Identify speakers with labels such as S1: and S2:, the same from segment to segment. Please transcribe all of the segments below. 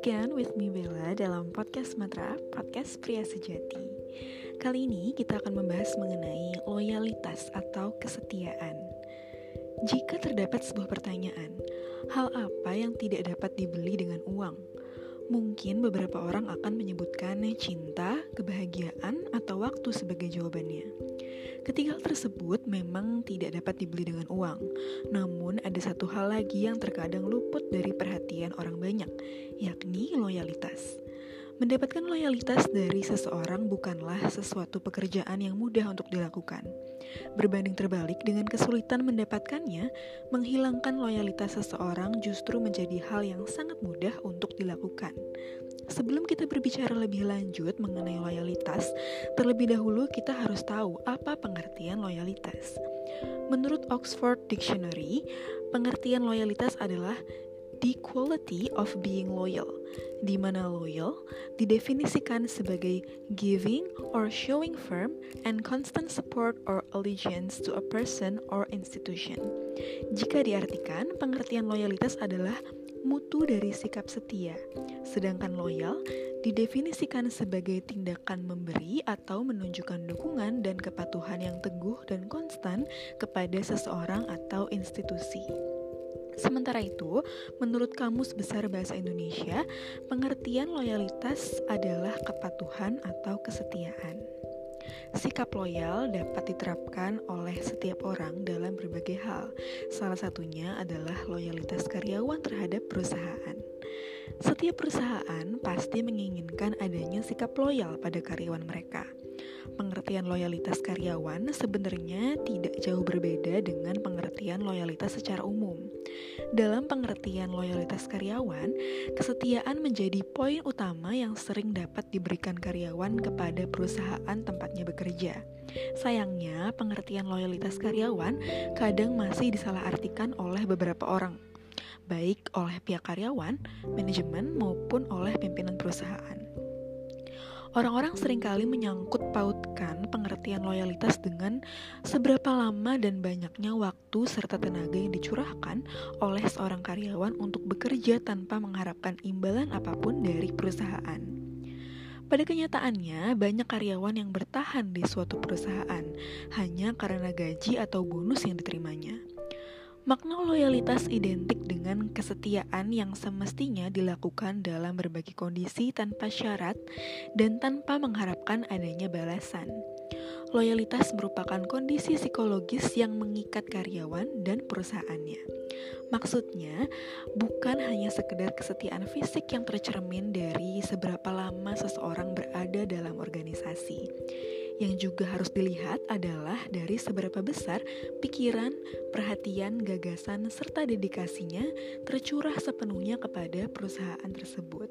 S1: again with me Bella dalam podcast Matra, podcast pria sejati. Kali ini kita akan membahas mengenai loyalitas atau kesetiaan. Jika terdapat sebuah pertanyaan, hal apa yang tidak dapat dibeli dengan uang? Mungkin beberapa orang akan menyebutkan cinta, kebahagiaan, atau waktu sebagai jawabannya. Ketiga hal tersebut memang tidak dapat dibeli dengan uang. Namun ada satu hal lagi yang terkadang luput dari perhatian orang banyak, yakni loyalitas. Mendapatkan loyalitas dari seseorang bukanlah sesuatu pekerjaan yang mudah untuk dilakukan. Berbanding terbalik dengan kesulitan mendapatkannya, menghilangkan loyalitas seseorang justru menjadi hal yang sangat mudah untuk dilakukan. Sebelum kita berbicara lebih lanjut mengenai loyalitas, terlebih dahulu kita harus tahu apa pengertian loyalitas. Menurut Oxford Dictionary, pengertian loyalitas adalah the quality of being loyal, di mana loyal didefinisikan sebagai giving or showing firm and constant support or allegiance to a person or institution. Jika diartikan, pengertian loyalitas adalah mutu dari sikap setia, sedangkan loyal didefinisikan sebagai tindakan memberi atau menunjukkan dukungan dan kepatuhan yang teguh dan konstan kepada seseorang atau institusi. Sementara itu, menurut Kamus Besar Bahasa Indonesia, pengertian loyalitas adalah kepatuhan atau kesetiaan. Sikap loyal dapat diterapkan oleh setiap orang dalam berbagai hal. Salah satunya adalah loyalitas karyawan terhadap perusahaan. Setiap perusahaan pasti menginginkan adanya sikap loyal pada karyawan mereka pengertian loyalitas karyawan sebenarnya tidak jauh berbeda dengan pengertian loyalitas secara umum. Dalam pengertian loyalitas karyawan, kesetiaan menjadi poin utama yang sering dapat diberikan karyawan kepada perusahaan tempatnya bekerja. Sayangnya, pengertian loyalitas karyawan kadang masih disalahartikan oleh beberapa orang, baik oleh pihak karyawan, manajemen, maupun oleh pimpinan perusahaan. Orang-orang sering kali menyangkut pautkan pengertian loyalitas dengan seberapa lama dan banyaknya waktu serta tenaga yang dicurahkan oleh seorang karyawan untuk bekerja tanpa mengharapkan imbalan apa pun dari perusahaan. Pada kenyataannya, banyak karyawan yang bertahan di suatu perusahaan hanya karena gaji atau bonus yang diterimanya. Makna loyalitas identik dengan kesetiaan yang semestinya dilakukan dalam berbagai kondisi tanpa syarat dan tanpa mengharapkan adanya balasan. Loyalitas merupakan kondisi psikologis yang mengikat karyawan dan perusahaannya. Maksudnya, bukan hanya sekedar kesetiaan fisik yang tercermin dari seberapa lama seseorang berada dalam organisasi yang juga harus dilihat adalah dari seberapa besar pikiran, perhatian, gagasan, serta dedikasinya tercurah sepenuhnya kepada perusahaan tersebut.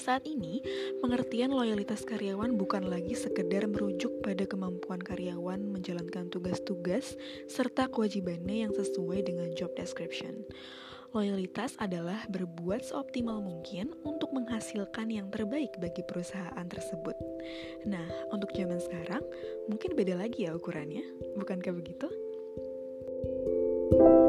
S1: Saat ini, pengertian loyalitas karyawan bukan lagi sekedar merujuk pada kemampuan karyawan menjalankan tugas-tugas serta kewajibannya yang sesuai dengan job description. Loyalitas adalah berbuat seoptimal mungkin untuk menghasilkan yang terbaik bagi perusahaan tersebut. Nah, untuk zaman sekarang, mungkin beda lagi ya ukurannya, bukankah begitu? thank you